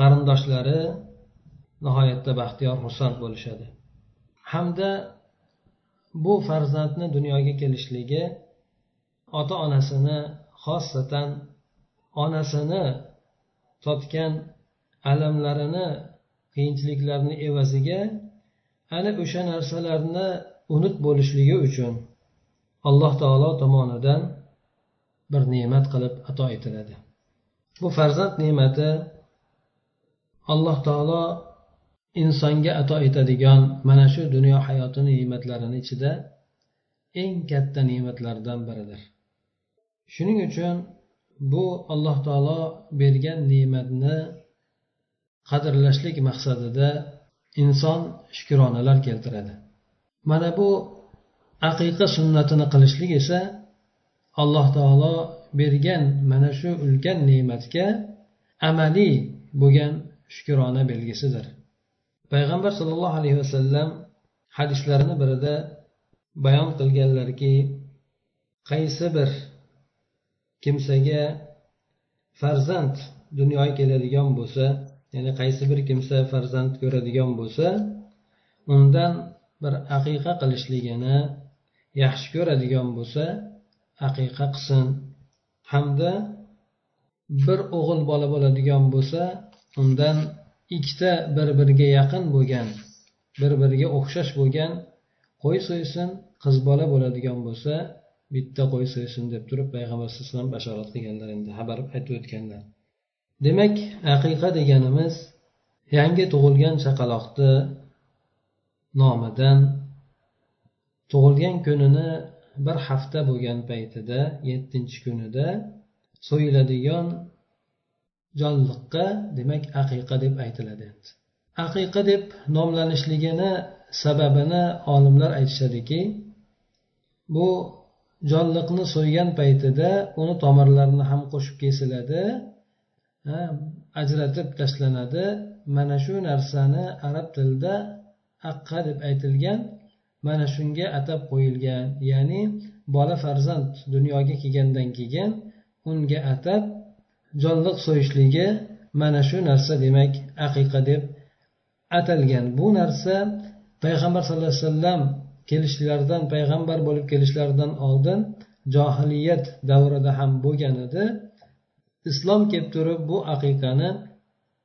qarindoshlari nihoyatda baxtiyor xursand bo'lishadi. Hamda bu farzandni dunyoga kelishligi ota onasini xosatan onasini totgan alamlarini qiyinchiliklarni evaziga ana o'sha narsalarni unut bo'lishligi uchun alloh taolo tomonidan bir ne'mat qilib ato etiladi. Bu farzand ne'mati alloh taolo insonga ato etadigan mana shu dunyo hayotini ne'matlarini ichida eng katta ne'matlardan biridir. Shuning uchun bu alloh taolo bergan ne'matni qadrlashlik maqsadida inson shukronalar keltiradi. Mana bu aqiqa sunnatini qilishlik esa alloh taolo bergan mana shu ulkan ne'matga amaliy bo'lgan shukrona belgisidir. Payg'ambar sollallohu alayhi vasallam hadislarini birida bayon qilganlarki qaysi bir kimsaga farzand dunyoga keladigan bo'lsa ya'ni qaysi bir kimsa farzand ko'radigan bo'lsa undan bir aqiqa qilishligini yaxshi ko'radigan bo'lsa aqiqa qilsin. Hamda bir o'g'il bola bo'ladigan bo'lsa undan ikkita bir biriga yaqin bo'lgan bir biriga o'xshash bo'lgan qo'y so'ysin qiz bola bo'ladigan bo'lsa bitta qo'y so'ysin deb turib payg'ambar alayhi vasallam bashorat qilganlar endi xabar aytib o'tganlar demak aqiqa deganimiz yangi tug'ilgan chaqaloqni nomidan tug'ilgan kunini bir hafta bo'lgan paytida yettinchi kunida so'yiladigan jonliqqa demak aqiqa deb aytiladi. Aqiqa deb nomlanishligini sababini olimlar aytishadiki bu jonliqni so'ygan paytida uni tomirlarini ham qo'shib kesiladi ajratib tashlanadi. Mana shu narsani arab tilida aqqa deb aytilgan mana shunga atab qo'yilgan. Ya'ni bola farzand dunyoga kelgandan keyin unga atab jonliq so'yishligi mana shu narsa demak aqiqa deb atalgan. Bu narsa payg'ambar sallallohu alayhi vasallam kelishlaridan payg'ambar bo'lib kelishlaridan oldin johiliyat davrida ham bo'lgan edi. Islom kelib turib bu aqiqani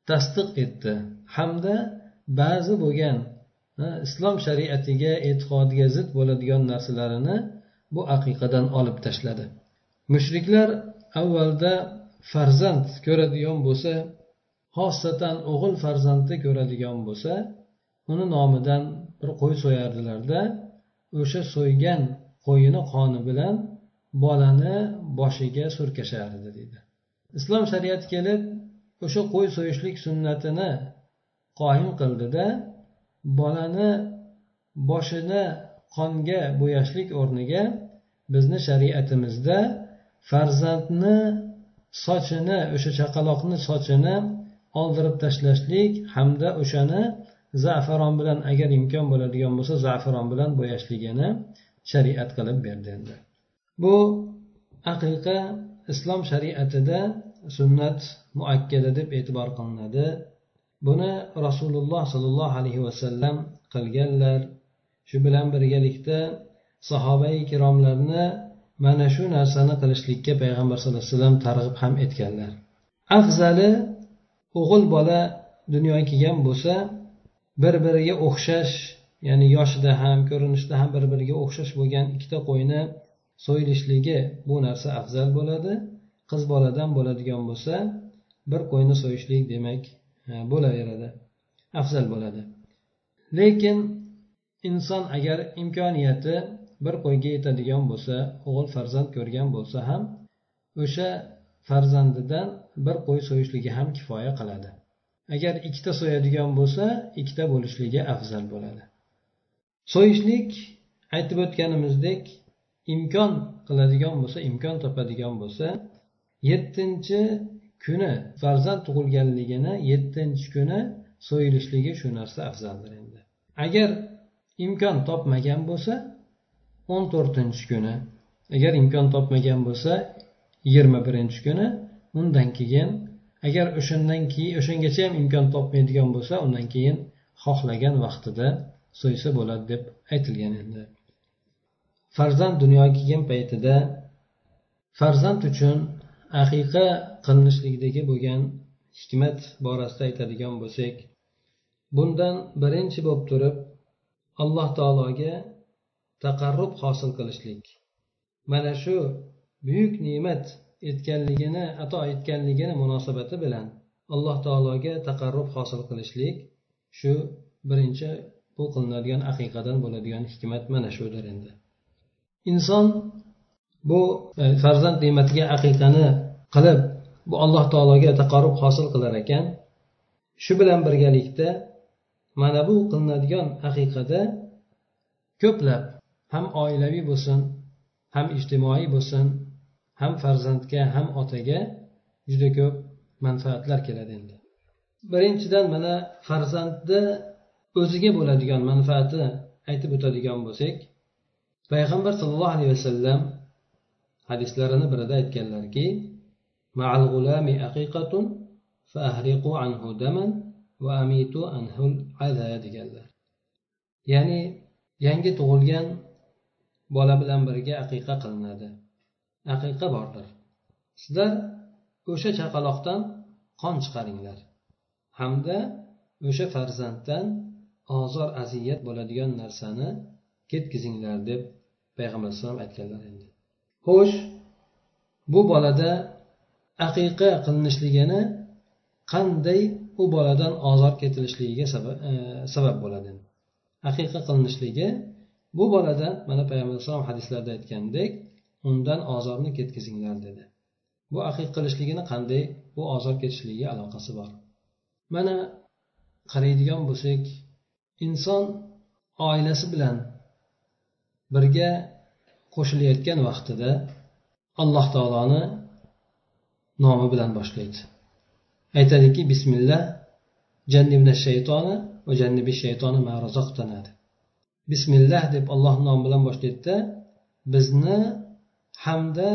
tasdiq etdi. Hamda ba'zi bo'lgan islom shariatiga e'tiqodiga zid bo'ladigan narsalarini bu aqiqadan olib tashladi. Mushriklar avvalda farzand ko'radigan bo'lsa xosatan o'g'il farzandni ko'radigan bo'lsa uni nomidan bir qo'y so'yardilarda o'sha so'ygan qo'yini qoni bilan bolani boshiga surkashardi deydi islom shariati kelib o'sha qo'y so'yishlik sunnatini qoyim qildida bolani boshini qonga bo'yashlik o'rniga bizni shariatimizda farzandni sochini o'sha chaqaloqni sochini oldirib tashlashlik hamda o'shani zafaron bilan agar imkon bo'ladigan bo'lsa zafaron bilan bo'yashligini shariat qilib berdi endi. Bu aqiqa islom shariatida sunnat muakkada deb e'tibor qilinadi. Buni rasululloh sollallohu alayhi vasallam qilganlar. Shu bilan birgalikda sahobai ikromlarni mana shu narsani qilishlikka payg'ambar sallallohu alayhi vasallam targ'ib ham etganlar. Afzali o'g'il bola dunyoga kelgan bo'lsa bir biriga o'xshash ya'ni yoshida ham ko'rinishda ham bir biriga o'xshash bo'lgan ikkita qo'yni so'yilishligi bu narsa afzal bo'ladi. Qiz boladan bo'ladigan bo'lsa bir qo'yni so'yishlik demak e, bo'laveradi afzal bo'ladi. Lekin inson agar imkoniyati bir qo'yga yetadigan bo'lsa o'g'il farzand ko'rgan bo'lsa ham o'sha farzandidan bir qo'y so'yishligi ham kifoya qiladi. Agar ikkita so'yadigan bo'lsa ikkita bo'lishligi afzal bo'ladi. So'yishlik aytib o'tganimizdek imkon qiladigan bo'lsa imkon topadigan bo'lsa yettinchi kuni farzand tug'ilganligini yettinchi kuni so'yilishligi shu narsa afzaldir endi. Agar imkon topmagan bo'lsa o'n to'rtinchi kuni. Agar imkon topmagan bo'lsa yigirma birinchi kuni. Undan keyin agar o'shandan keyin o'shangacha ham imkon topmaydigan bo'lsa undan keyin xohlagan vaqtida so'ysa bo'ladi deb aytilgan endi farzand dunyoga kelgan paytida farzand uchun aqiqa qilinishligidagi bo'lgan hikmat borasida aytadigan bo'lsak bundan birinchi bo'lib turib alloh taologa taqarrub hosil qilishlik. Mana shu buyuk ne'mat etganligini ato etganligini munosabati bilan alloh taologa taqarrub hosil qilishlik shu birinchi bu qilinadigan aqiqadan bo'ladigan hikmat mana shudir endi. Inson bu e, farzand ne'matiga aqiqani qilib bu alloh taologa taqarrub hosil qilar ekan shu bilan birgalikda mana bu qilinadigan aqiqada ko'plab ham oilaviy bo'lsin ham ijtimoiy bo'lsin ham farzandga ham otaga juda ko'p manfaatlar keladi endi. Birinchidan mana farzandni o'ziga bo'ladigan manfaati aytib o'tadigan bo'lsak payg'ambar sallallohu alayhi vasallam hadislarini birida aytganlarki deganlar. Ya'ni yangi tug'ilgan bola bilan birga aqiqa qilinadi. Aqiqa bordir. Sizlar o'sha chaqaloqdan qon chiqaringlar. Hamda o'sha farzanddan ozor aziyat bo'ladigan narsani ketkizinglar deb payg'ambar alayhisalom aytganlar endi. Xo'sh bu bolada aqiqa qilinishligini qanday u boladan ozor ketilishligiga e, sabab bo'ladi? Aqiqa qilinishligi bu bolada mana payg'ambar alayhisalom hadislarda aytgandek undan ozorni ketkazinglar dedi. Bu aqiq qilishligini qanday bu ozor ketishligiga aloqasi bor. Mana qaraydigan bo'lsak inson oilasi bilan birga qo'shilayotgan vaqtida alloh taoloni nomi bilan boshlaydi. Aytadiki bismillah jannibna shaytoni va jannibi shaytoni marozoqtanadi bismillah deb alloh nomi bilan boshlaydida bizni hamda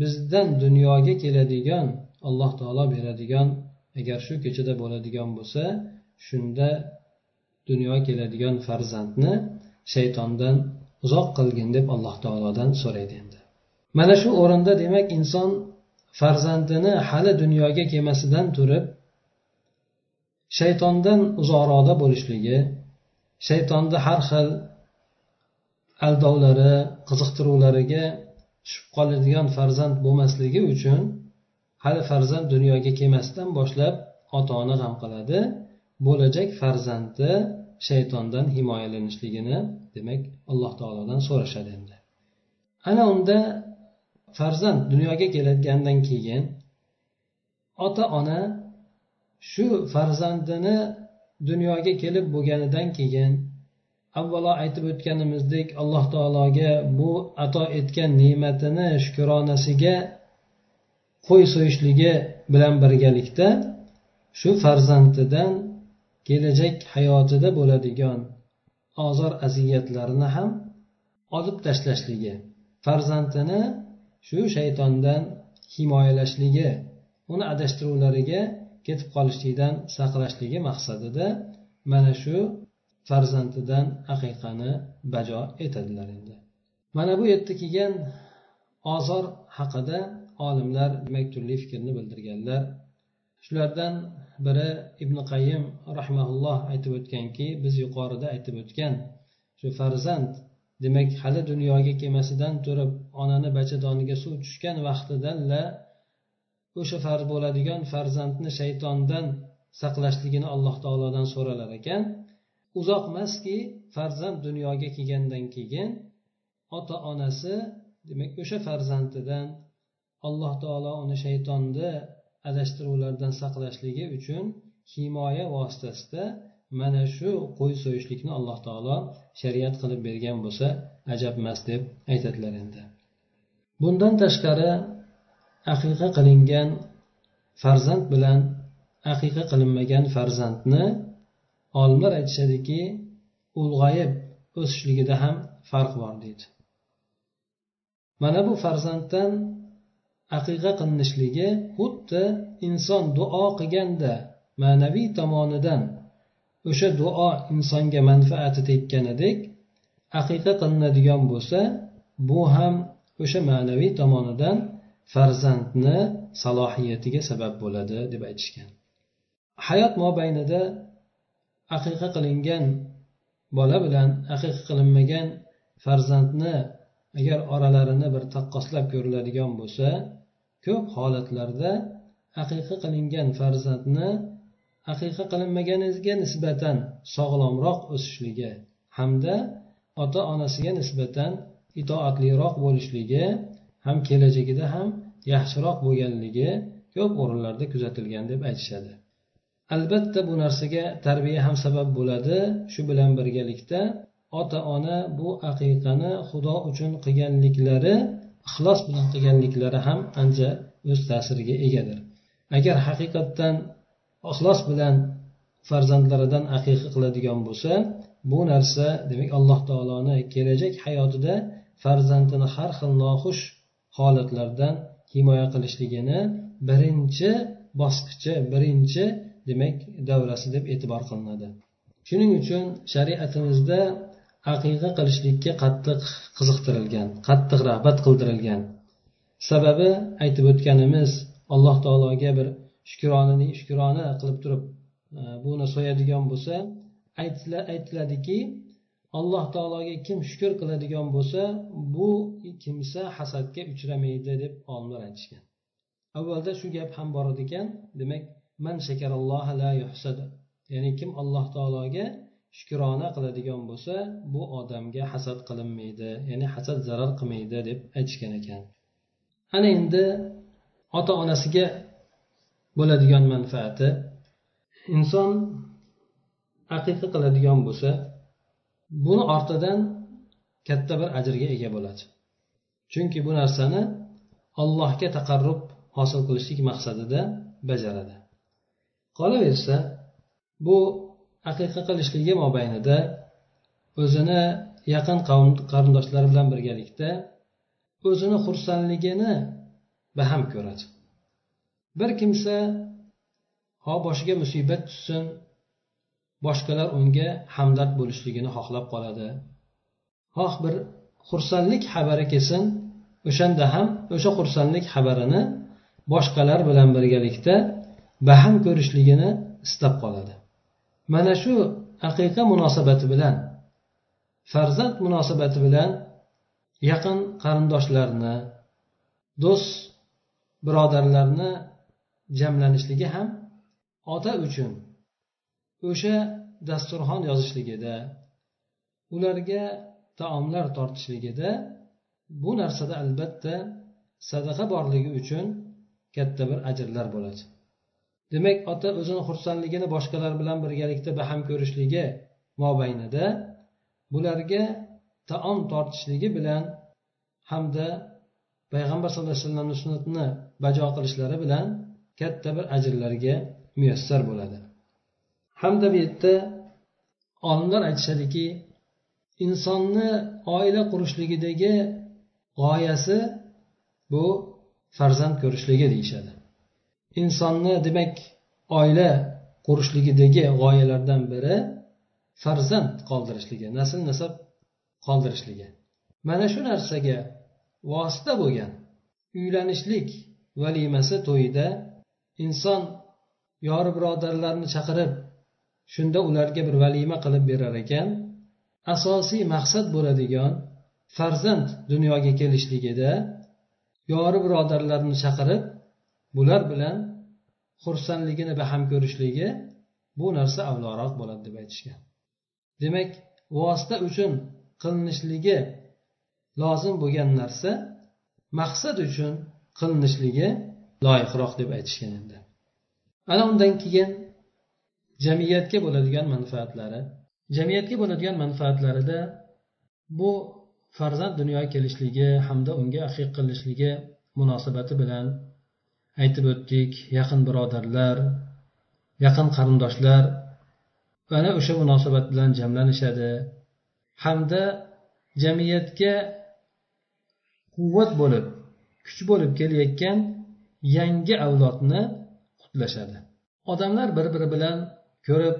bizdan dunyoga keladigan alloh taolo beradigan agar shu kechada bo'ladigan bo'lsa shunda dunyoga keladigan farzandni shaytondan uzoq qilgin deb alloh taolodan so'raydi endi. Mana shu o'rinda demak inson farzandini hali dunyoga kelmasidan turib shaytondan uzoqroqda bo'lishligi shaytonni har xil aldovlari qiziqtiruvlariga tushib qoladigan farzand bo'lmasligi uchun hali farzand dunyoga kelmasdan boshlab ota ona g'am qiladi. Bo'lajak farzandi shaytondan himoyalanishligini demak alloh taolodan so'rashadi endi. Ana unda farzand dunyoga keladigandan keyin ota ona shu farzandini dunyoga kelib bo'lganidan keyin avvalo aytib o'tganimizdek alloh taologa bu ato etgan ne'matini shukronasiga qo'y so'yishligi bilan birgalikda shu farzandidan kelajak hayotida bo'ladigan ozor aziyatlarni ham olib tashlashligi farzandini shu shaytondan himoyalashligi uni adashtiruvlariga ketib qolishlikdan saqlashligi maqsadida mana shu farzandidan aqiqani bajo etadilar endi. Mana bu yerda kelgan ozor haqida olimlar demak turli fikrni bildirganlar. Shulardan biri ibn qayim rahmaulloh aytib o'tganki biz yuqorida aytib o'tgan shu farzand demak hali dunyoga kelmasidan turib onani bachadoniga suv tushgan vaqtidanla o'sha farz bo'ladigan farzandni shaytondan saqlashligini alloh taolodan so'ralar ekan. Uzoq emaski farzand dunyoga kelgandan keyin ota onasi demak o'sha farzandidan alloh taolo uni shaytonni adashtiruvlardan saqlashligi uchun himoya vositasida mana shu qo'y so'yishlikni alloh taolo shariat qilib bergan bo'lsa ajab emas deb aytadilar endi. Bundan tashqari aqiqa qilingan farzand bilan aqiqa qilinmagan farzandni olimlar aytishadiki ulg'ayib o'sishligida ham farq bor deydi. Mana bu farzanddan aqiqa qilinishligi xuddi inson duo qilganda ma'naviy tomonidan o'sha duo insonga manfaati tekkanidek aqiqa qilinadigan bo'lsa bu ham o'sha ma'naviy tomonidan farzandni salohiyatiga sabab bo'ladi deb aytishgan. Hayot mobaynida aqiqa qilingan bola bilan aqiqa qilinmagan farzandni agar oralarini bir taqqoslab ko'riladigan bo'lsa ko'p holatlarda aqiqa qilingan farzandni aqiqa qilinmaganiga nisbatan sog'lomroq o'sishligi hamda ota onasiga nisbatan itoatliroq bo'lishligi ham kelajagida ham yaxshiroq bo'lganligi ko'p o'rinlarda kuzatilgan deb aytishadi. Albatta bu narsaga tarbiya ham sabab bo'ladi. Shu bilan birgalikda ota ona bu aqiqani xudo uchun qilganliklari ixlos bilan qilganliklari ham ancha o'z ta'siriga egadir. Agar haqiqatdan ixlos bilan farzandlaridan aqiqa qiladigan bo'lsa bu narsa demak alloh taoloni kelajak hayotida farzandini har xil noxush holatlardan himoya qilishligini birinchi bosqichi birinchi demak davrasi deb e'tibor qilinadi. Shuning uchun shariatimizda aqiqa qilishlikka qattiq qiziqtirilgan qattiq rag'bat qildirilgan. Sababi aytib o'tganimiz alloh taologa bir shukronani shukrona qilib turib e, buni so'yadigan bo'lsa aytiladiki alloh taologa kim shukur qiladigan bo'lsa bu kimsa hasadga uchramaydi deb olimlar aytishgan. Avvalda shu gap ham bor edi ekan demak man la yuhsada ya'ni kim alloh taologa shukrona qiladigan bo'lsa bu odamga hasad qilinmaydi ya'ni hasad zarar qilmaydi deb aytishgan ekan. Ana endi ota onasiga bo'ladigan manfaati. Inson aqiqa qiladigan bo'lsa buni ortidan katta bir ajrga ega bo'ladi. Chunki bu narsani allohga taqarrub hosil qilishlik maqsadida bajaradi. Qolaversa bu aqiqa qilishligi mobaynida o'zini yaqin qavm qarindoshlari bilan birgalikda o'zini xursandligini baham ko'radi. Bir kimsa ho boshiga musibat tushsin boshqalar unga hamdard bo'lishligini xohlab qoladi. Xoh bir xursandlik xabari kelsin o'shanda ham o'sha xursandlik xabarini boshqalar bilan birgalikda baham ko'rishligini istab qoladi. Mana shu aqiqa munosabati bilan farzand munosabati bilan yaqin qarindoshlarni do'st birodarlarni jamlanishligi ham ota uchun o'sha dasturxon yozishligida ularga taomlar tortishligida bu narsada albatta sadaqa borligi uchun katta bir ajrlar bo'ladi. Demak ota o'zini xursandligini boshqalar bilan birgalikda baham ko'rishligi mobaynida bularga taom tortishligi bilan hamda payg'ambar sallallohu alayhi vasallamni sunnatini bajo qilishlari bilan katta bir ajrlarga muyassar bo'ladi. Hamda bu yerda olimlar aytishadiki insonni oila qurishligidagi g'oyasi bu farzand ko'rishligi deyishadi. Insonni demak oila qurishligidagi g'oyalardan biri farzand qoldirishligi nasl nasab qoldirishligi. Mana shu narsaga vosita bo'lgan uylanishlik valimasi to'yida inson yori birodarlarni chaqirib shunda ularga bir valima qilib berar ekan. Asosiy maqsad bo'ladigan farzand dunyoga kelishligida yori birodarlarni chaqirib bular bilan xursandligini baham ko'rishligi bu narsa avloroq bo'ladi deb aytishgan. Demak vosita uchun qilinishligi lozim bo'lgan narsa maqsad uchun qilinishligi loyiqroq deb aytishgan endi. Ana undan keyin jamiyatga bo'ladigan manfaatlari. Jamiyatga bo'ladigan manfaatlarida bu farzand dunyoga kelishligi hamda unga aqiq qilinishligi munosabati bilan aytib o'tdik. Yaqin birodarlar yaqin qarindoshlar ana o'sha munosabat bilan jamlanishadi hamda jamiyatga quvvat bo'lib kuch bo'lib kelayotgan yangi avlodni qutlashadi. Odamlar bir biri bilan ko'rib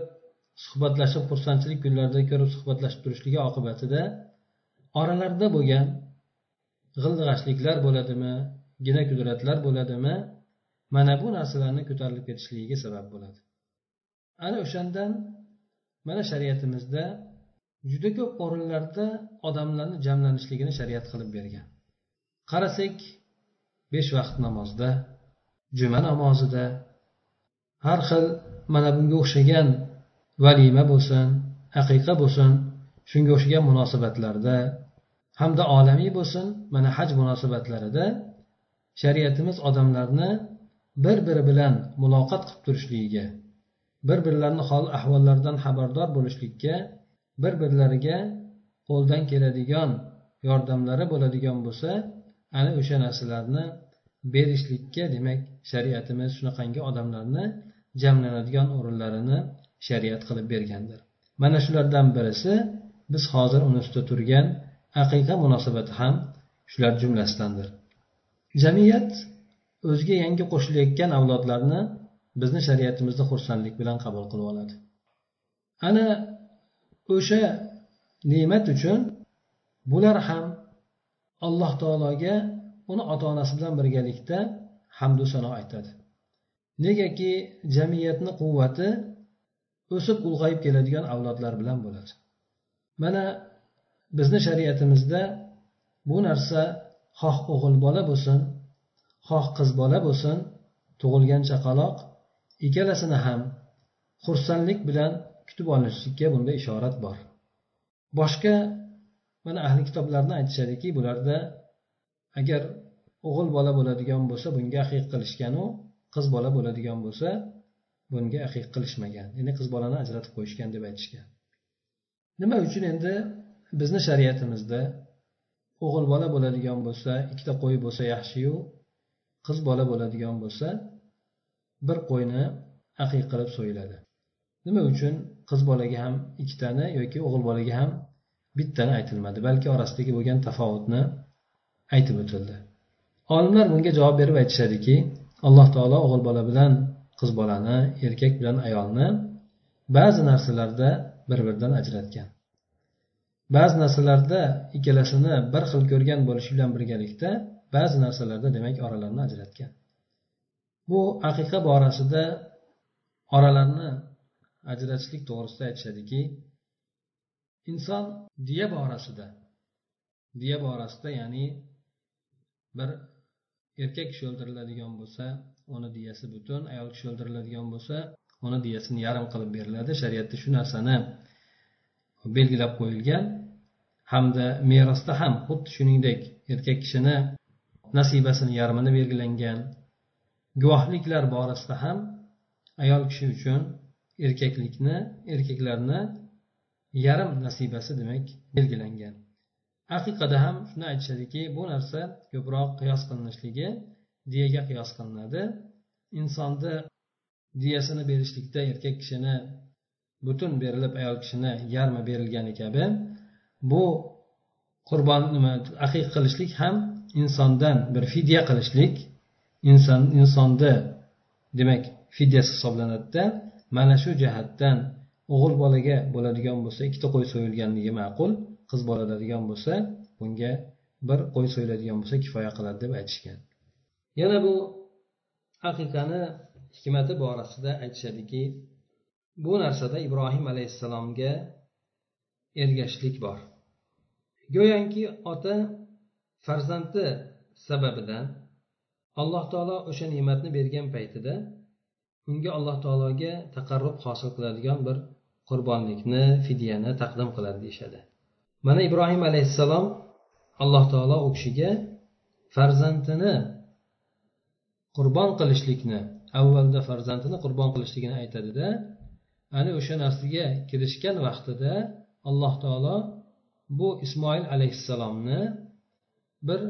suhbatlashib xursandchilik kunlarida ko'rib suhbatlashib turishligi oqibatida oralarida bo'lgan g'ildig'ashliklar bo'ladimi gina kudratlar bo'ladimi mana bu narsalarni ko'tarilib ketishligiga sabab bo'ladi. Ana o'shandan mana shariatimizda juda ko'p o'rinlarda odamlarni jamlanishligini shariat qilib bergan. Qarasak besh vaqt namozda juma namozida har xil mana bunga o'xshagan valima bo'lsin aqiqa bo'lsin shunga o'xshagan munosabatlarda hamda olamiy bo'lsin mana haj munosabatlarida shariatimiz odamlarni bir biri bilan muloqot qilib turishligiga bir birlarini hol ahvollaridan xabardor bo'lishlikka bir birlariga qo'ldan keladigan yordamlari bo'ladigan bo'lsa ana o'sha narsalarni berishlikka demak shariatimiz shunaqangi odamlarni jamlanadigan o'rinlarini shariat qilib bergandir. Mana shulardan birisi biz hozir uni ustida turgan aqiqa munosabati ham shular jumlasidandir. Jamiyat o'ziga yangi qo'shilayotgan avlodlarni bizni shariatimizda xursandlik bilan qabul qilib oladi. Ana o'sha ne'mat uchun bular ham alloh taologa uni ota onasi bilan birgalikda hamdu sano aytadi. Negaki jamiyatni quvvati o'sib ulg'ayib keladigan avlodlar bilan bo'ladi. Mana bizni shariatimizda bu narsa xoh o'g'il bola bo'lsin xoh qiz bola bo'lsin tug'ilgan chaqaloq ikkalasini ham xursandlik bilan kutib olinishlikka bunda ishorat bor. Boshqa mana ahli kitoblarni aytishadiki bularda agar o'g'il bola bo'ladigan bo'lsa bunga aqiq qilishganu qiz bola bo'ladigan bo'lsa bunga aqiq qilishmagan. Ya'ni qiz bolani ajratib qo'yishgan deb aytishgan. Nima uchun endi bizni shariatimizda o'g'il bola bo'ladigan bo'lsa ikkita qo'y bo'lsa yaxshiyu qiz bola bo'ladigan bo'lsa bir qo'yni aqiq qilib so'yiladi. Nima uchun qiz bolaga ham ikkitani yoki o'g'il bolaga ham bittani aytilmadi balki orasidagi bo'lgan tafovutni aytib o'tildi. Olimlar bunga javob berib aytishadiki alloh taolo o'g'il bola bilan qiz bolani erkak bilan ayolni ba'zi narsalarda bir biridan ajratgan. Ba'zi narsalarda ikkalasini bir xil ko'rgan bo'lishi bilan birgalikda ba'zi narsalarda demak oralarini ajratgan. Bu aqiqa borasida oralarni ajratishlik to'g'risida aytishadiki inson diya borasida diya borasida ya'ni bir erkak kishi o'ldiriladigan bo'lsa uni diyasi butun ayol kishi o'ldiriladigan bo'lsa uni diyasini yarim qilib beriladi. Shariatda shu narsani belgilab qo'yilgan. Hamda merosda ham xuddi shuningdek erkak kishini nasibasini yarmini belgilangan guvohliklar borasida ham ayol kishi uchun erkaklikni erkaklarni yarim nasibasi demak belgilangan. Haqiqada ham shuni aytishadiki bu narsa ko'proq qiyos qilinishligi diyaga qiyos qilinadi. Insonni diyasini berishlikda erkak kishini butun berilib ayol kishini yarmi berilgani kabi bu qurbon nima aqiq qilishlik ham insondan bir fidya qilishlik. Inson insonni demak fidyasi hisoblanadida mana shu jihatdan o'g'il bolaga bo'ladigan bo'lsa ikkita qo'y so'yilganligi ma'qul. Qiz bo'ladigan bo'lsa bunga bir qo'y so'yiladigan bo'lsa kifoya qiladi deb aytishgan. Yana bu aqiqani hikmati borasida aytishadiki bu narsada ibrohim alayhissalomga ergashishlik bor. Go'yoki ota farzandi sababidan alloh taolo o'sha ne'matni bergan paytida unga alloh taologa taqarrub hosil qiladigan bir qurbonlikni fidyani taqdim qiladi deyishadi. Mana ibrohim alayhissalom alloh taolo u kishiga farzandini qurbon qilishlikni avvalda farzandini qurbon qilishligini aytadida ana o'sha narsaga kirishgan vaqtida alloh taolo bu ismoil alayhissalomni bir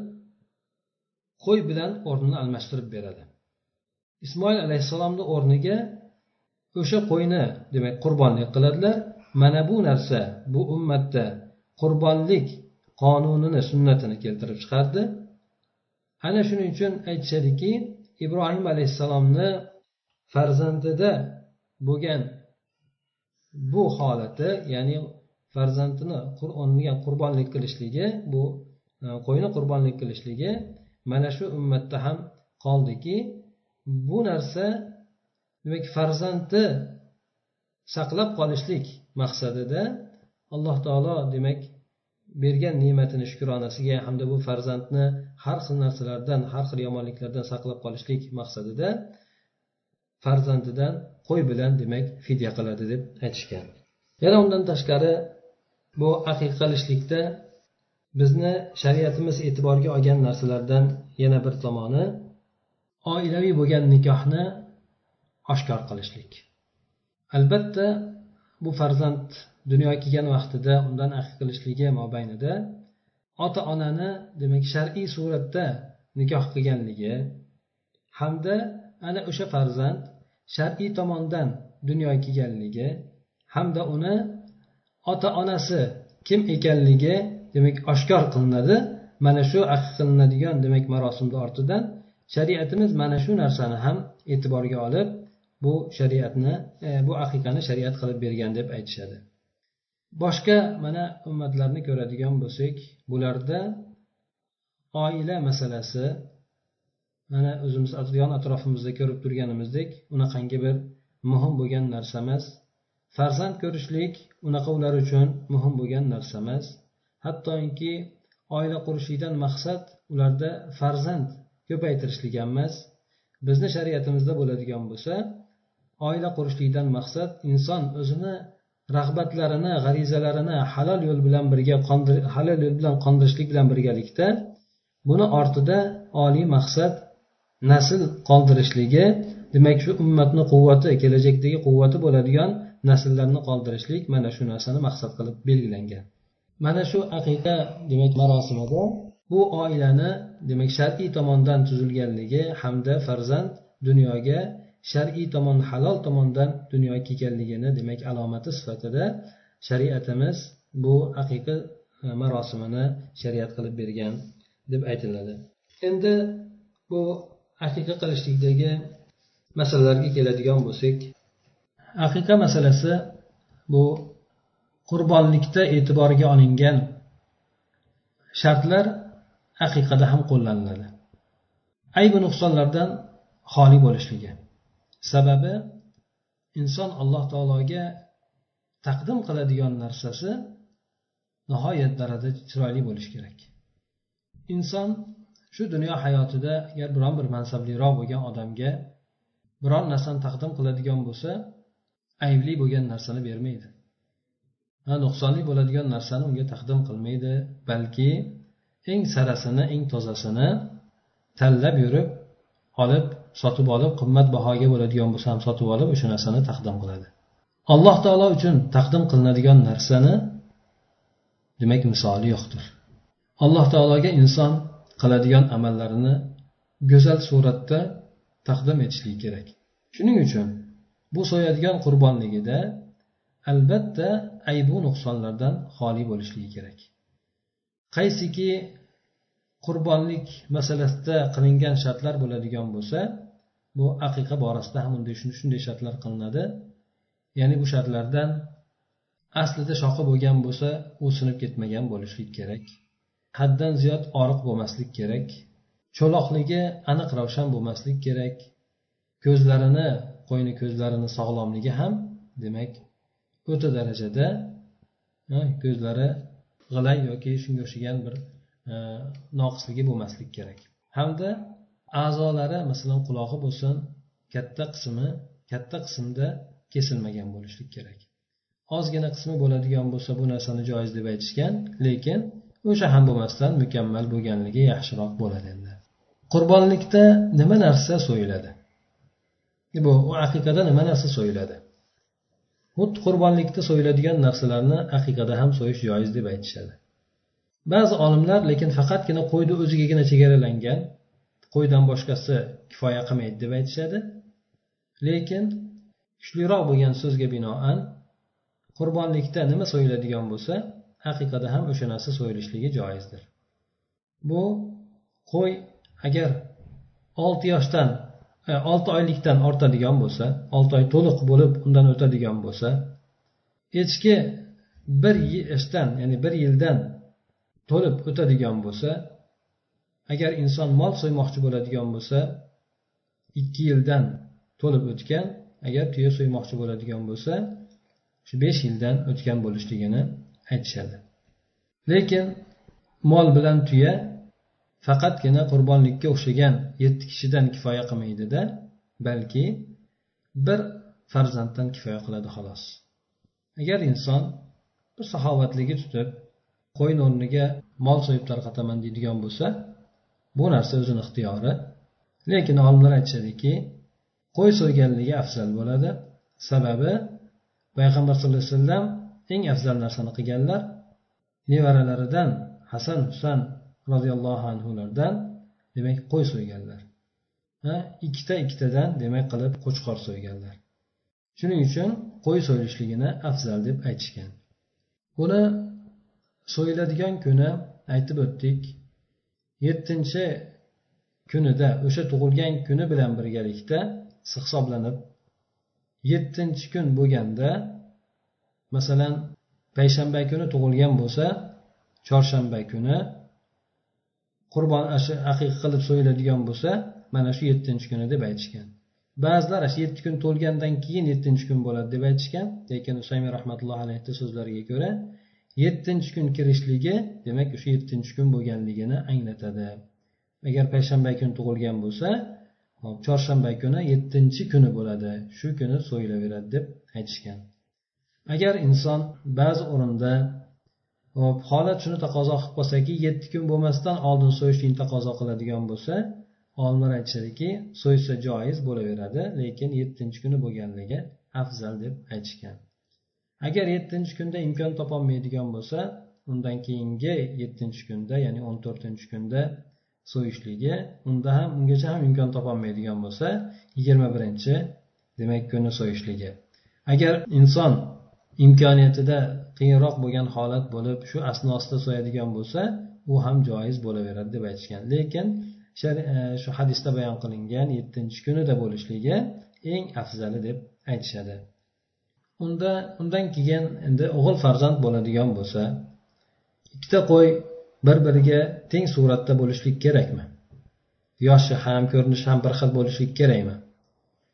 qo'y bilan o'rnini almashtirib beradi. Ismoil alayhissalomni o'rniga o'sha qo'yni demak qurbonlik qiladilar. Mana bu narsa bu ummatda qurbonlik qonunini sunnatini keltirib chiqardi. Ana shuning uchun aytishadiki ibrohim alayhissalomni farzandida bo'lgan bu holati ya'ni farzandini unga qurbonlik qilishligi bu e, qo'yni qurbonlik qilishligi mana shu ummatda ham qoldiki bu narsa demak farzandni saqlab qolishlik maqsadida alloh taolo demak bergan ne'matini shukronasiga hamda bu farzandni har xil narsalardan har xil yomonliklardan saqlab qolishlik maqsadida farzandidan qo'y bilan demak fidya qiladi deb aytishgan. Yana undan tashqari bu aqiqa qilishlikda bizni shariatimiz e'tiborga olgan narsalardan yana bir tomoni oilaviy bo'lgan nikohni oshkor qilishlik. Albatta bu farzand dunyoga kelgan vaqtida undan aqiq qilishligi mobaynida ota onani demak shar'iy suratda nikoh qilganligi hamda ana o'sha farzand shar'iy tomondan dunyoga kelganligi hamda uni ota onasi kim ekanligi demak oshkor qilinadi. Mana shu aqiq qilinadigan demak marosimni ortidan shariatimiz mana shu narsani ham e'tiborga olib bu shariatni e, bu aqiqani shariat qilib bergan deb aytishadi. Boshqa mana ummatlarni ko'radigan bo'lsak bularda oila masalasi mana o'zimiz yon atrofimizda ko'rib turganimizdek unaqangi bir muhim bo'lgan narsa emas farzand ko'rishlik unaqa ular uchun muhim bo'lgan narsa emas hattoki oila qurishlikdan maqsad ularda farzand ko'paytirishlik ham emas bizni shariatimizda bo'ladigan bo'lsa oila qurishlikdan maqsad inson o'zini rag'batlarini g'arizalarini halol yo'l bilan birga halol yo'l bilan qondirishlik bilan birgalikda buni ortida oliy maqsad nasl qoldirishligi demak shu ummatni quvvati kelajakdagi quvvati bo'ladigan nasllarni qoldirishlik mana shu narsani maqsad qilib belgilangan. Mana shu aqiqa demak marosimida bu oilani demak shar'iy tomondan tuzilganligi hamda farzand dunyoga shar'iy tomon halol tomondan dunyoga kelganligini demak alomati sifatida shariatimiz bu aqiqa e, marosimini shariat qilib bergan deb aytiladi. Endi bu aqiqa qilishlikdagi masalalarga keladigan bo'lsak aqiqa masalasi bu qurbonlikda e'tiborga olingan shartlar aqiqada ham qo'llaniladi. Aybi nuqsonlardan xoli bo'lishligi sababi inson alloh taologa taqdim qiladigan narsasi nihoyat darajada chiroyli bo'lishi kerak. Inson shu dunyo hayotida agar biron bir mansabliroq bo'lgan odamga biron narsani taqdim qiladigan bo'lsa aybli bo'lgan narsani bermaydi. Nuqsonli bo'ladigan narsani unga taqdim qilmaydi balki eng sarasini eng tozasini tanlab yurib olib sotib olib qimmat bahoga bo'ladigan bo'lsa ham sotib olib o'sha narsani taqdim qiladi. Alloh taolo uchun taqdim qilinadigan narsani demak misoli yo'qdir. Alloh taologa inson qiladigan amallarini go'zal suratda taqdim etishligi kerak. Shuning uchun bu so'yadigan qurbonligida albatta aybu nuqsonlardan xoli bo'lishligi kerak. Qaysiki qurbonlik masalasida qilingan shartlar bo'ladigan bo'lsa bu aqiqa borasida ham unday shunday shartlar qilinadi. Ya'ni bu shartlardan aslida shoqi bo'lgan bo'lsa u sinib ketmagan bo'lishlik kerak. Haddan ziyod oriq bo'lmaslik kerak. Cho'loqligi aniq ravshan bo'lmaslik kerak. Ko'zlarini qo'yni ko'zlarini sog'lomligi ham demak o'ta darajada ko'zlari g'ilay yoki shunga o'xshagan bir E, noqisligi bo'lmaslik kerak. Hamda a'zolari masalan qulog'i bo'lsin katta qismi katta qismda kesilmagan bo'lishlik kerak. Ozgina qismi bo'ladigan bo'lsa bu narsani joiz deb aytishgan lekin o'sha ham bo'lmasdan mukammal bo'lganligi yaxshiroq bo'ladi endi. Qurbonlikda nima narsa so'yiladi? E, bu aqiqada nima narsa so'yiladi? Xuddi qurbonlikda so'yiladigan narsalarni aqiqada ham so'yish joiz deb aytishadi. Ba'zi olimlar lekin faqatgina qo'yni o'zigagina chegaralangan qo'ydan boshqasi kifoya qilmaydi deb aytishadi. Lekin kuchliroq bo'lgan so'zga binoan qurbonlikda nima so'yiladigan bo'lsa haqiqada ham o'sha narsa so'yilishligi joizdir. Bu qo'y agar olti yoshdan e, olti oylikdan ortadigan bo'lsa olti oy to'liq bo'lib undan o'tadigan bo'lsa echki bir yoshdan ya'ni bir yildan to'lib o'tadigan bo'lsa agar inson mol so'ymoqchi bo'ladigan bo'lsa ikki yildan to'lib o'tgan agar tuya so'ymoqchi bo'ladigan bo'lsa shu besh yildan o'tgan bo'lishligini aytishadi. Lekin mol bilan tuya faqatgina qurbonlikka o'xshagan yetti kishidan kifoya qilmaydida balki bir farzanddan kifoya qiladi xolos. Agar inson bir saxovatligi tutib qo'yni o'rniga mol so'yib tarqataman deydigan bo'lsa bu narsa o'zini ixtiyori. Lekin olimlar aytishadiki qo'y so'yganligi afzal bo'ladi. Sababi payg'ambar sallallohu alayhi vasallam eng afzal narsani qilganlar nevaralaridan hasan husan roziyallohu anhulardan demak qo'y so'yganlar. Ikkita ikkitadan demak qilib qo'chqor so'yganlar. Shuning uchun qo'y so'yilishligini afzal deb aytishgan. Buni so'yiladigan kuni aytib o'tdik. Yettinchi kunida o'sha tug'ilgan kuni bilan birgalikda hisoblanib yettinchi kun bo'lganda masalan payshanba kuni tug'ilgan bo'lsa chorshanba kuni qurbon aqiqa qilib so'yiladigan bo'lsa mana shu yettinchi kuni deb aytishgan. Ba'zilar shu yetti kun to'lgandan keyin yettinchi kun bo'ladi deb aytishgan lekin usaymi rahmatullohi alayhi so'zlariga ko'ra yettinchi kun kirishligi demak o'sha yettinchi kun bo'lganligini anglatadi. Agar payshanba kuni tug'ilgan bo'lsa chorshanba kuni yettinchi kuni bo'ladi. Shu kuni so'yilaveradi deb aytishgan. Agar inson ba'zi o'rinda hop holat shuni taqozo qilib qolsaki yetti kun bo'lmasdan oldin so'yishlikni taqozo qiladigan bo'lsa olimlar aytishadiki so'ysa joiz bo'laveradi lekin yettinchi kuni bo'lganligi afzal deb aytishgan. Agar yettinchi kunda imkon topolmaydigan bo'lsa undan keyingi yettinchi kunda ya'ni o'n to'rtinchi kunda so'yishligi unda ham ungacha ham imkon topolmaydigan bo'lsa yigirma birinchi demak kuni so'yishligi. Agar inson imkoniyatida qiyinroq bo'lgan holat bo'lib shu asnosida so'yadigan bo'lsa u ham joiz bo'laveradi deb aytishgan. Lekin e, shu hadisda bayon qilingan yettinchi kunida bo'lishligi eng afzali deb aytishadi. Unda undan keyin endi o'g'il farzand bo'ladigan bo'lsa ikkita qo'y bir biriga teng suratda bo'lishlik kerakmi? Yoshi ham ko'rinishi ham bir xil bo'lishlik kerakmi?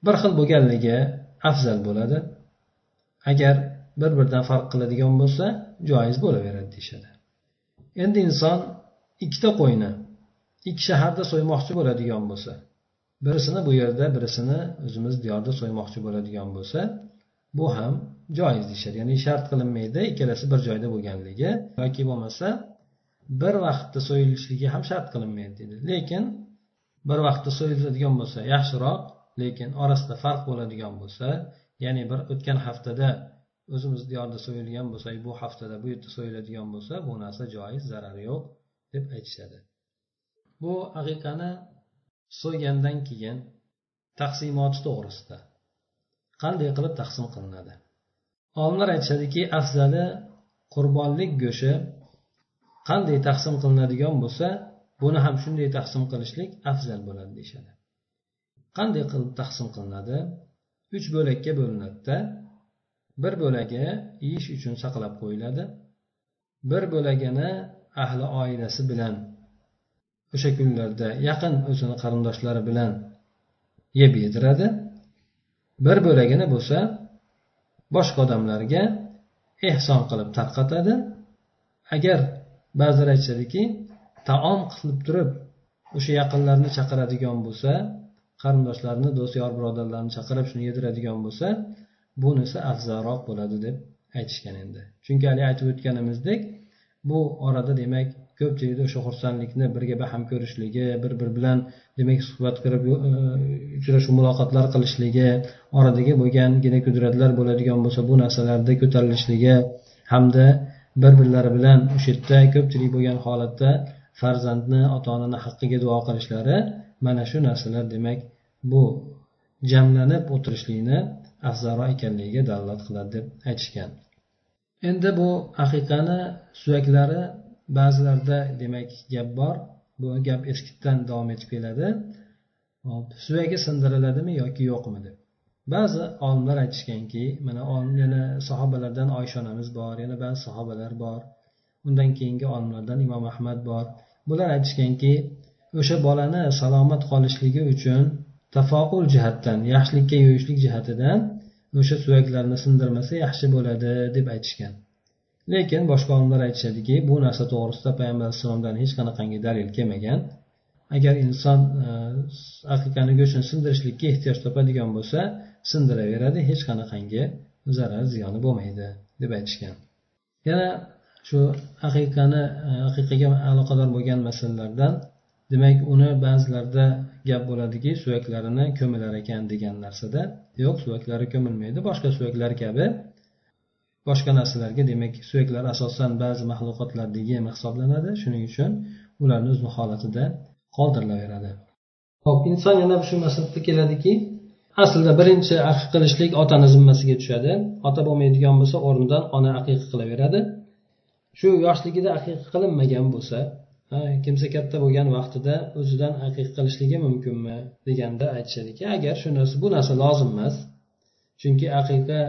Bir xil bo'lganligi afzal bo'ladi. Agar bir biridan farq qiladigan bo'lsa joiz bo'laveradi deyishadi. Endi inson ikkita qo'yni ikki shaharda so'ymoqchi bo'ladigan bo'lsa birisini bu yerda birisini o'zimiz diyorda so'ymoqchi bo'ladigan bo'lsa bu ham joiz deyishadi. Ya'ni shart qilinmaydi ikkalasi bir joyda bo'lganligi. Yoki bo'lmasa bir vaqtda so'yilishligi ham shart qilinmaydi deydi lekin bir vaqtda so'yiladigan bo'lsa yaxshiroq lekin orasida farq bo'ladigan bo'lsa ya'ni bir o'tgan haftada o'zimiz diyorda so'yilgan bo'lsa bu haftada bu yerda so'yiladigan bo'lsa bu narsa joiz zarari yo'q deb aytishadi. Bu aqiqani so'ygandan keyin taqsimoti to'g'risida. Qanday qilib taqsim qilinadi? Olimlar aytishadiki afzali qurbonlik go'shti qanday taqsim qilinadigan bo'lsa buni ham shunday taqsim qilishlik afzal bo'ladi deyishadi. Qanday qilib taqsim qilinadi? Uch bo'lakka bo'linadida. Bir bo'lagi yeyish uchun saqlab qo'yiladi. Bir bo'lagini ahli oilasi bilan o'sha kunlarda yaqin o'zini qarindoshlari bilan yeb yediradi. Bir bo'lagini bo'lsa boshqa odamlarga ehson qilib tarqatadi. Agar ba'zilar aytishadiki taom qilib turib o'sha yaqinlarni chaqiradigan bo'lsa qarindoshlarini do'st yor birodarlarni chaqirib shuni yediradigan bo'lsa bunisi afzalroq bo'ladi deb aytishgan endi. Chunki haligi aytib o'tganimizdek bu orada demak ko'pchilikda o'sha xursandlikni birga baham ko'rishligi bir biri bilan demak suhbat qilib e, uchrashuv muloqotlar qilishligi oradagi bo'lgan qudratlar bo'ladigan bo'lsa bu narsalarda ko'tarilishligi hamda bir birlari bilan o'sha yerda ko'pchilik bo'lgan holatda farzandni ota onani haqqiga duo qilishlari mana shu narsalar demak bu jamlanib o'tirishlikni afzalroq ekanligiga dalolat qiladi deb aytishgan. Endi bu aqiqani suyaklari ba'zilarda demak gap bor. Bu gap eskidan davom etib keladi. Hop suyagi sindiriladimi yoki yo'qmi deb. Ba'zi olimlar aytishganki mana yana sahobalardan oysha onamiz bor yana ba'zi sahobalar bor. Undan keyingi olimlardan imom ahmad bor. Bular aytishganki o'sha bolani salomat qolishligi uchun tafoul jihatdan yaxshilikka yo'yishlik jihatidan o'sha suyaklarni sindirmasa yaxshi bo'ladi deb aytishgan. Lekin boshqa olimlar aytishadiki bu narsa to'g'risida payg'ambar alayhissalomdan hech qanaqangi dalil kelmagan. Agar inson e, aqiqani go'shtini sindirishlikka ehtiyoj topadigan bo'lsa sindiraveradi hech qanaqangi zarar ziyoni bo'lmaydi deb aytishgan. Yana shu aqiqani e, aqiqaga aloqador bo'lgan masalalardan demak uni ba'zilarda gap bo'ladiki suyaklarini ko'milar ekan degan narsada. Yo'q suyaklari ko'milmaydi boshqa suyaklar kabi. Boshqa narsalarga demak suyaklar asosan ba'zi maxluqotlarga yem hisoblanadi. Shuning uchun ularni o'zini holatida qoldirilaveradi. Ho'p inson yana shu masalada keladiki aslida birinchi aqiq qilishlik otani zimmasiga tushadi. Ota bo'lmaydigan bo'lsa o'rnidan ona aqiqa qilaveradi. Shu yoshligida aqiqa qilinmagan bo'lsa kimsa katta bo'lgan vaqtida o'zidan aqiqa qilishligi mumkinmi deganda aytishadiki agar shu narsa bu narsa lozim emas chunki aqiqa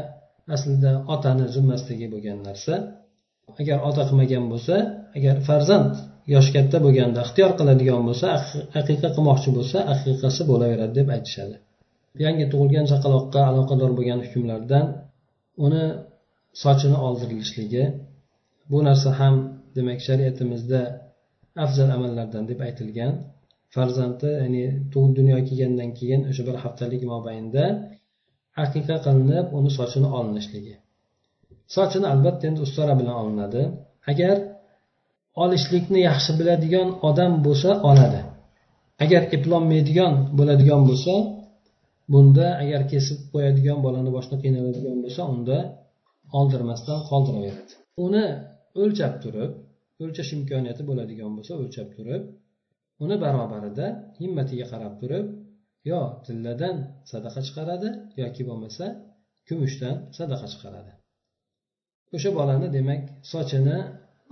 aslida otani zimmasidagi bo'lgan narsa. Agar ota qilmagan bo'lsa agar farzand yosh katta bo'lganda ixtiyor qiladigan bo'lsa aqiqa qilmoqchi bo'lsa aqiqasi bo'laveradi deb aytishadi. Yangi tug'ilgan chaqaloqqa aloqador bo'lgan hukmlardan uni sochini oldirilishligi bu narsa ham demak shariatimizda afzal amallardan deb aytilgan. Farzandi ya'ni tug'ib dunyoga kelgandan keyin o'sha bir haftalik mobaynida aqiqa qilinib uni sochini olinishligi. Sochini albatta endi ustara bilan olinadi. Agar olishlikni yaxshi biladigan odam bo'lsa oladi. Agar eplolmaydigan bo'ladigan bo'lsa bunda agar kesib qo'yadigan bolani boshini qiynaladigan bo'lsa unda oldirmasdan qoldiraveradi. Uni o'lchab turib o'lchash imkoniyati bo'ladigan bo'lsa o'lchab turib uni barobarida himmatiga qarab turib yo tilladan sadaqa chiqaradi yoki bo'lmasa kumushdan sadaqa chiqaradi. O'sha bolani demak sochini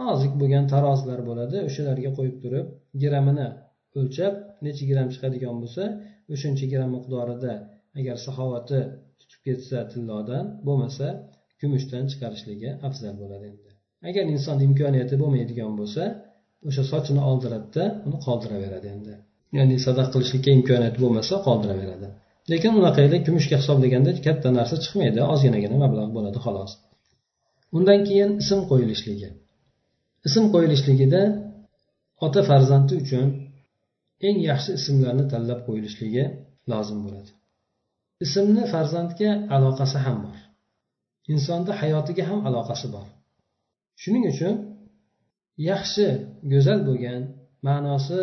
nozik bo'lgan tarozilar bo'ladi. O'shalarga qo'yib turib grammini o'lchab necha gramm chiqadigan bo'lsa o'shancha gramm miqdorida agar saxovati tutib ketsa tillodan bo'lmasa kumushdan chiqarishligi afzal bo'ladi endi. Agar inson imkoniyati bo'lmaydigan bo'lsa o'sha sochini oldiradida uni qoldiraveradi endi. Ya'ni sadaq qilishlikka imkoniyati bo'lmasa qoldiraveradi. Lekin unaqayli kumushga hisoblaganda katta narsa chiqmaydi ozginagina mablag' bo'ladi xolos. Undan keyin ism qo'yilishligi. Ism qo'yilishligida ota farzandi uchun eng yaxshi ismlarni tanlab qo'yilishligi lozim bo'ladi. Ismni farzandga aloqasi ham bor. Insonni hayotiga ham aloqasi bor. Shuning uchun yaxshi go'zal bo'lgan ma'nosi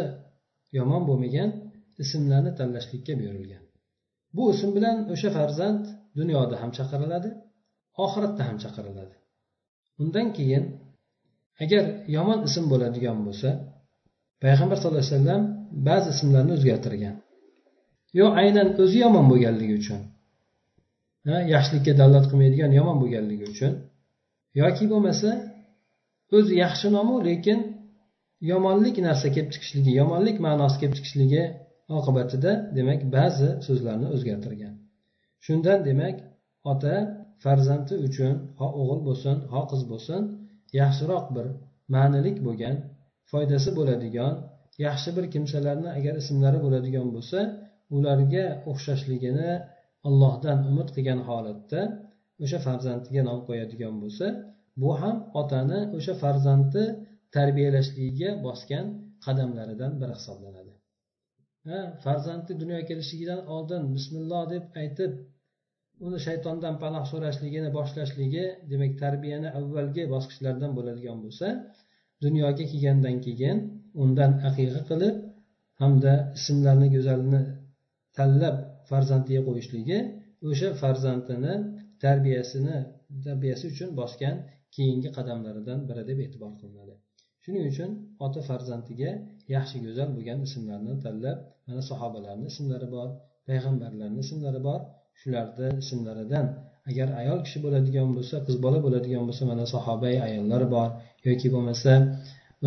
yomon bo'lmagan ismlarni tanlashlikka buyurilgan. Bu ism bilan o'sha farzand dunyoda ham chaqiriladi oxiratda ham chaqiriladi. Undan keyin agar yomon ism bo'ladigan bo'lsa payg'ambar sallallohu alayhi vasallam ba'zi ismlarni o'zgartirgan. Yo aynan o'zi yomon bo'lganligi uchun yaxshilikka dalolat qilmaydigan yomon bo'lganligi uchun yoki bo'lmasa o'zi yaxshi nomu lekin yomonlik narsa kelib chiqishligi yomonlik ma'nosi kelib chiqishligi oqibatida demak ba'zi so'zlarni o'zgartirgan. Shundan demak ota farzandi uchun ho o'g'il bo'lsin ho qiz bo'lsin yaxshiroq bir ma'nilik bo'lgan foydasi bo'ladigan yaxshi bir kimsalarni agar ismlari bo'ladigan bo'lsa ularga o'xshashligini allohdan umid qilgan holatda o'sha farzandiga nom qo'yadigan bo'lsa bu ham otani o'sha farzandni tarbiyalashligiga bosgan qadamlaridan biri hisoblanadi. Ha farzandni dunyoga kelishligidan oldin bismilloh deb aytib uni shaytondan panoh so'rashligini boshlashligi demak tarbiyani avvalgi bosqichlardan bo'ladigan bo'lsa dunyoga kelgandan keyin undan aqiqa qilib hamda ismlarni go'zalini tanlab farzandiga qo'yishligi o'sha farzandini tarbiyasini tarbiyasi uchun bosgan keyingi qadamlaridan biri deb e'tibor qilinadi. Shuning uchun ota farzandiga yaxshi go'zal bo'lgan ismlarni tanlab mana sahobalarni ismlari bor payg'ambarlarni ismlari bor shularni ismlaridan agar ayol kishi bo'ladigan bo'lsa qiz bola bo'ladigan bo'lsa mana sahobai ayollar bor. Yoki bo'lmasa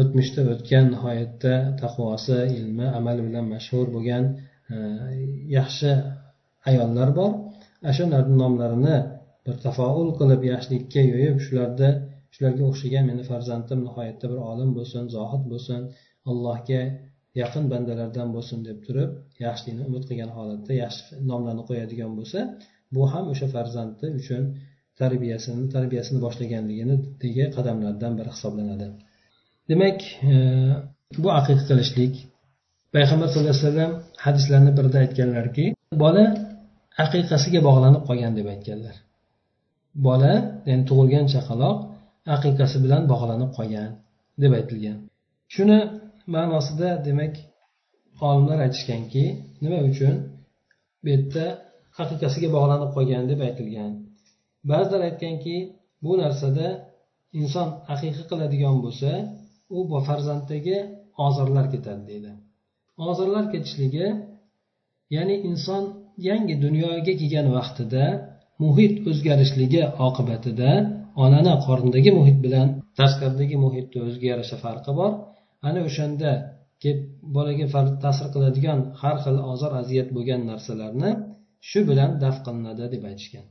o'tmishda o'tgan nihoyatda taqvosi ilmi amali bilan mashhur bo'lgan e, yaxshi ayollar bor. Ana shularni nomlarini bir tafoul qilib yaxshilikka yo'yib shularda shularga o'xshagan meni farzandim nihoyatda bir olim bo'lsin zohid bo'lsin allohga yaqin bandalardan bo'lsin deb turib yaxshilikni umid qilgan holatda yaxshi nomlarni qo'yadigan bo'lsa bu ham o'sha farzandi uchun tarbiyasini tarbiyasini boshlaganligidagi qadamlardan biri hisoblanadi. Demak e, bu aqiqa qilishlik payg'ambar sallallohu alayhi vasallam hadislarni birida aytganlarki bola aqiqasiga bog'lanib qolgan deb aytganlar. Bola ya'ni tug'ilgan chaqaloq aqiqasi bilan bog'lanib qolgan deb aytilgan. Shuni ma'nosida demak olimlar aytishganki nima uchun bu yerda haqiqasiga bog'lanib qolgan deb aytilgan. Ba'zilar aytganki bu narsada inson aqiqa qiladigan bo'lsa u farzanddagi ozorlar ketadi deydi. Ozorlar ketishligi ya'ni inson yangi dunyoga kelgan vaqtida muhit o'zgarishligi oqibatida onani qornidagi muhit bilan tashqaridagi muhitni o'ziga yarasha farqi bor. Ana o'shanda kelib bolaga ta'sir qiladigan har xil ozor aziyat bo'lgan narsalarni shu bilan daf qilinadi deb aytishgan.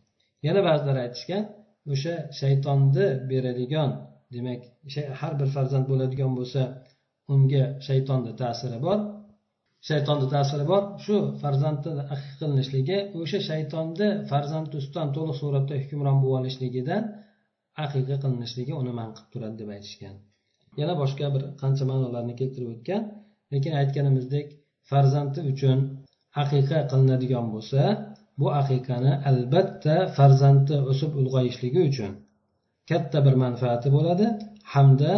Yana ba'zilar aytishgan o'sha shaytonni beradigan demak har bir farzand bo'ladigan bo'lsa unga shaytonni ta'siri bor. Shaytonni ta'siri bor. Shu farzandni aqiq qilinishligi o'sha shaytonni farzand ustidan to'liq suratda hukmron bo'lib olishligidan aqiqa qilinishligi uni man qilib turadi deb aytishgan. Yana boshqa bir qancha ma'nolarni keltirib o'tgan lekin aytganimizdek farzandi uchun aqiqa qilinadigan bo'lsa bu aqiqani albatta farzandi o'sib ulg'ayishligi uchun katta bir manfaati bo'ladi hamda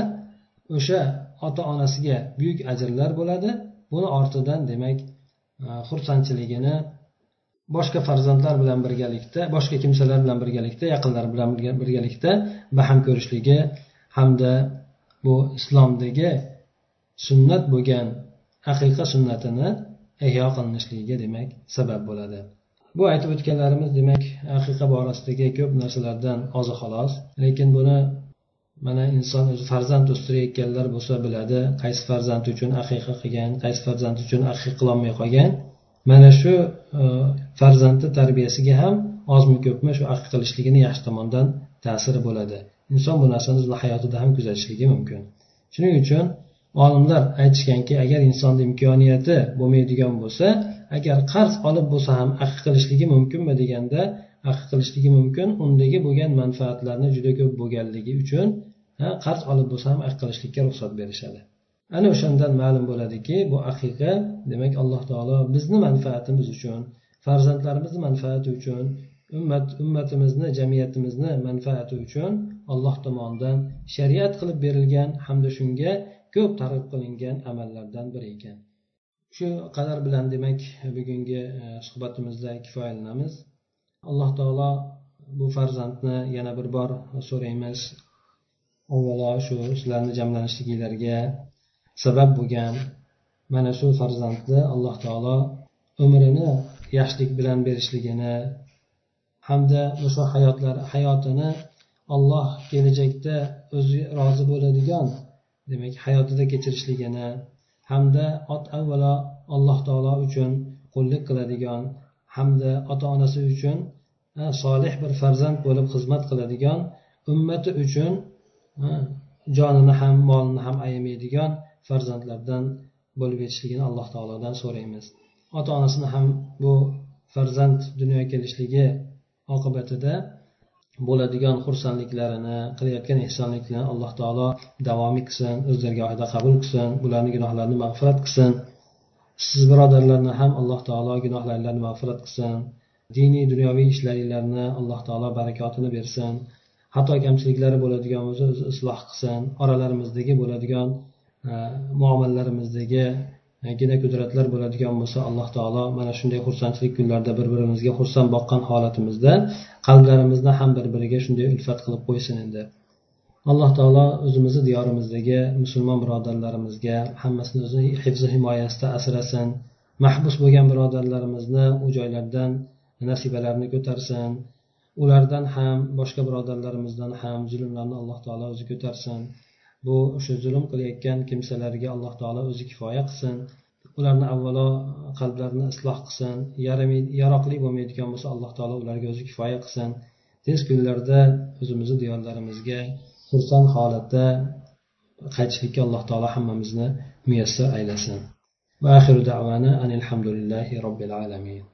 o'sha ota onasiga buyuk ajrlar bo'ladi. Buni ortidan demak e, xursandchiligini boshqa farzandlar bilan birgalikda boshqa kimsalar bilan birgalikda yaqinlar bilan birgalikda baham ko'rishligi hamda bu islomdagi sunnat bo'lgan haqiqa sunnatini ihyo qilinishligiga demak sabab bo'ladi. Bu aytib o'tganlarimiz demak haqiqa borasidagi ko'p narsalardan ozi xolos. Lekin buni mana inson o'zi farzand o'stirayotganlar bo'lsa biladi. Qaysi farzand uchun aqiqa qilgan qaysi farzand uchun aqiqa qilolmay qolgan. Mana shu e, farzandni tarbiyasiga ham ozmi ko'pmi shu aql qilishligini yaxshi tomondan ta'siri bo'ladi. Inson bu narsani o'zini hayotida ham kuzatishligi mumkin. Shuning uchun olimlar aytishganki agar insonni imkoniyati bo'lmaydigan bo'lsa agar qarz olib bo'lsa ham aqiq qilishligi mumkinmi deganda aqiq qilishligi mumkin undagi bo'lgan manfaatlarni juda ko'p bo'lganligi uchun qarz olib bo'lsa ham aqiq qilishlikka ruxsat berishadi. Ana o'shandan ma'lum bo'ladiki bu aqiqa demak alloh taolo bizni manfaatimiz uchun farzandlarimizni manfaati uchun ummat ummatimizni jamiyatimizni manfaati uchun alloh tomonidan shariat qilib berilgan hamda shunga ko'p targ'ib qilingan amallardan biri ekan. Shu qadar bilan demak bugungi e, suhbatimizda kifoyalanamiz. Alloh taolo bu farzandni yana bir bor so'raymiz. Avvalo shu sizlarni jamlanishliginglarga sabab bo'lgan mana shu farzandni alloh taolo umrini yaxshilik bilan berishligini hamda o'sha hayotlar hayotini olloh kelajakda o'zi rozi bo'ladigan demak hayotida kechirishligini hamda ot avvalo alloh taolo uchun qullik qiladigan hamda ota onasi uchun solih bir farzand bo'lib xizmat qiladigan ummati uchun jonini ham molini ham ayamaydigan farzandlardan bo'lib yetishligini alloh taolodan so'raymiz. Ota onasini ham bu farzand dunyoga kelishligi oqibatida bo'ladigan xursandliklarini qilayotgan ehsonliklarini alloh taolo davomiy qilsin o'z dargohida qabul qilsin bularni gunohlarini mag'firat qilsin. Siz birodarlarni ham alloh taolo gunohlaringlarni mag'firat qilsin. Diniy dunyoviy ishlaringlarni alloh taolo barakotini bersin. Xato kamchiliklari bo'ladigan bo'lsa o'zi isloh qilsin. Oralarimizdagi bo'ladigan muomalarimizdagi e, gina qudratlar bo'ladigan bo'lsa alloh taolo mana shunday xursandchilik kunlarida bir birimizga xursand boqqan holatimizda qalblarimizni ham bir biriga shunday ulfat qilib qo'ysin endi. Alloh taolo o'zimizni diyorimizdagi musulmon birodarlarimizga hammasini o'zi hifzi himoyasida asrasin. Mahbus bo'lgan birodarlarimizni u joylardan nasibalarini ko'tarsin. Ulardan ham boshqa birodarlarimizdan ham zulmlarni alloh taolo o'zi ko'tarsin. Bu o'sha zulm qilayotgan kimsalarga alloh taolo o'zi kifoya qilsin. Ularni avvalo qalblarini isloh qilsin. Yaroqli bo'lmaydigan bo'lsa alloh taolo ularga o'zi kifoya qilsin. Tez kunlarda o'zimizni diyorlarimizga xursand holatda qaytishlikka alloh taolo hammamizni muyassar aylasin. Va axiru davana anil hamdulillahi robbil alamin.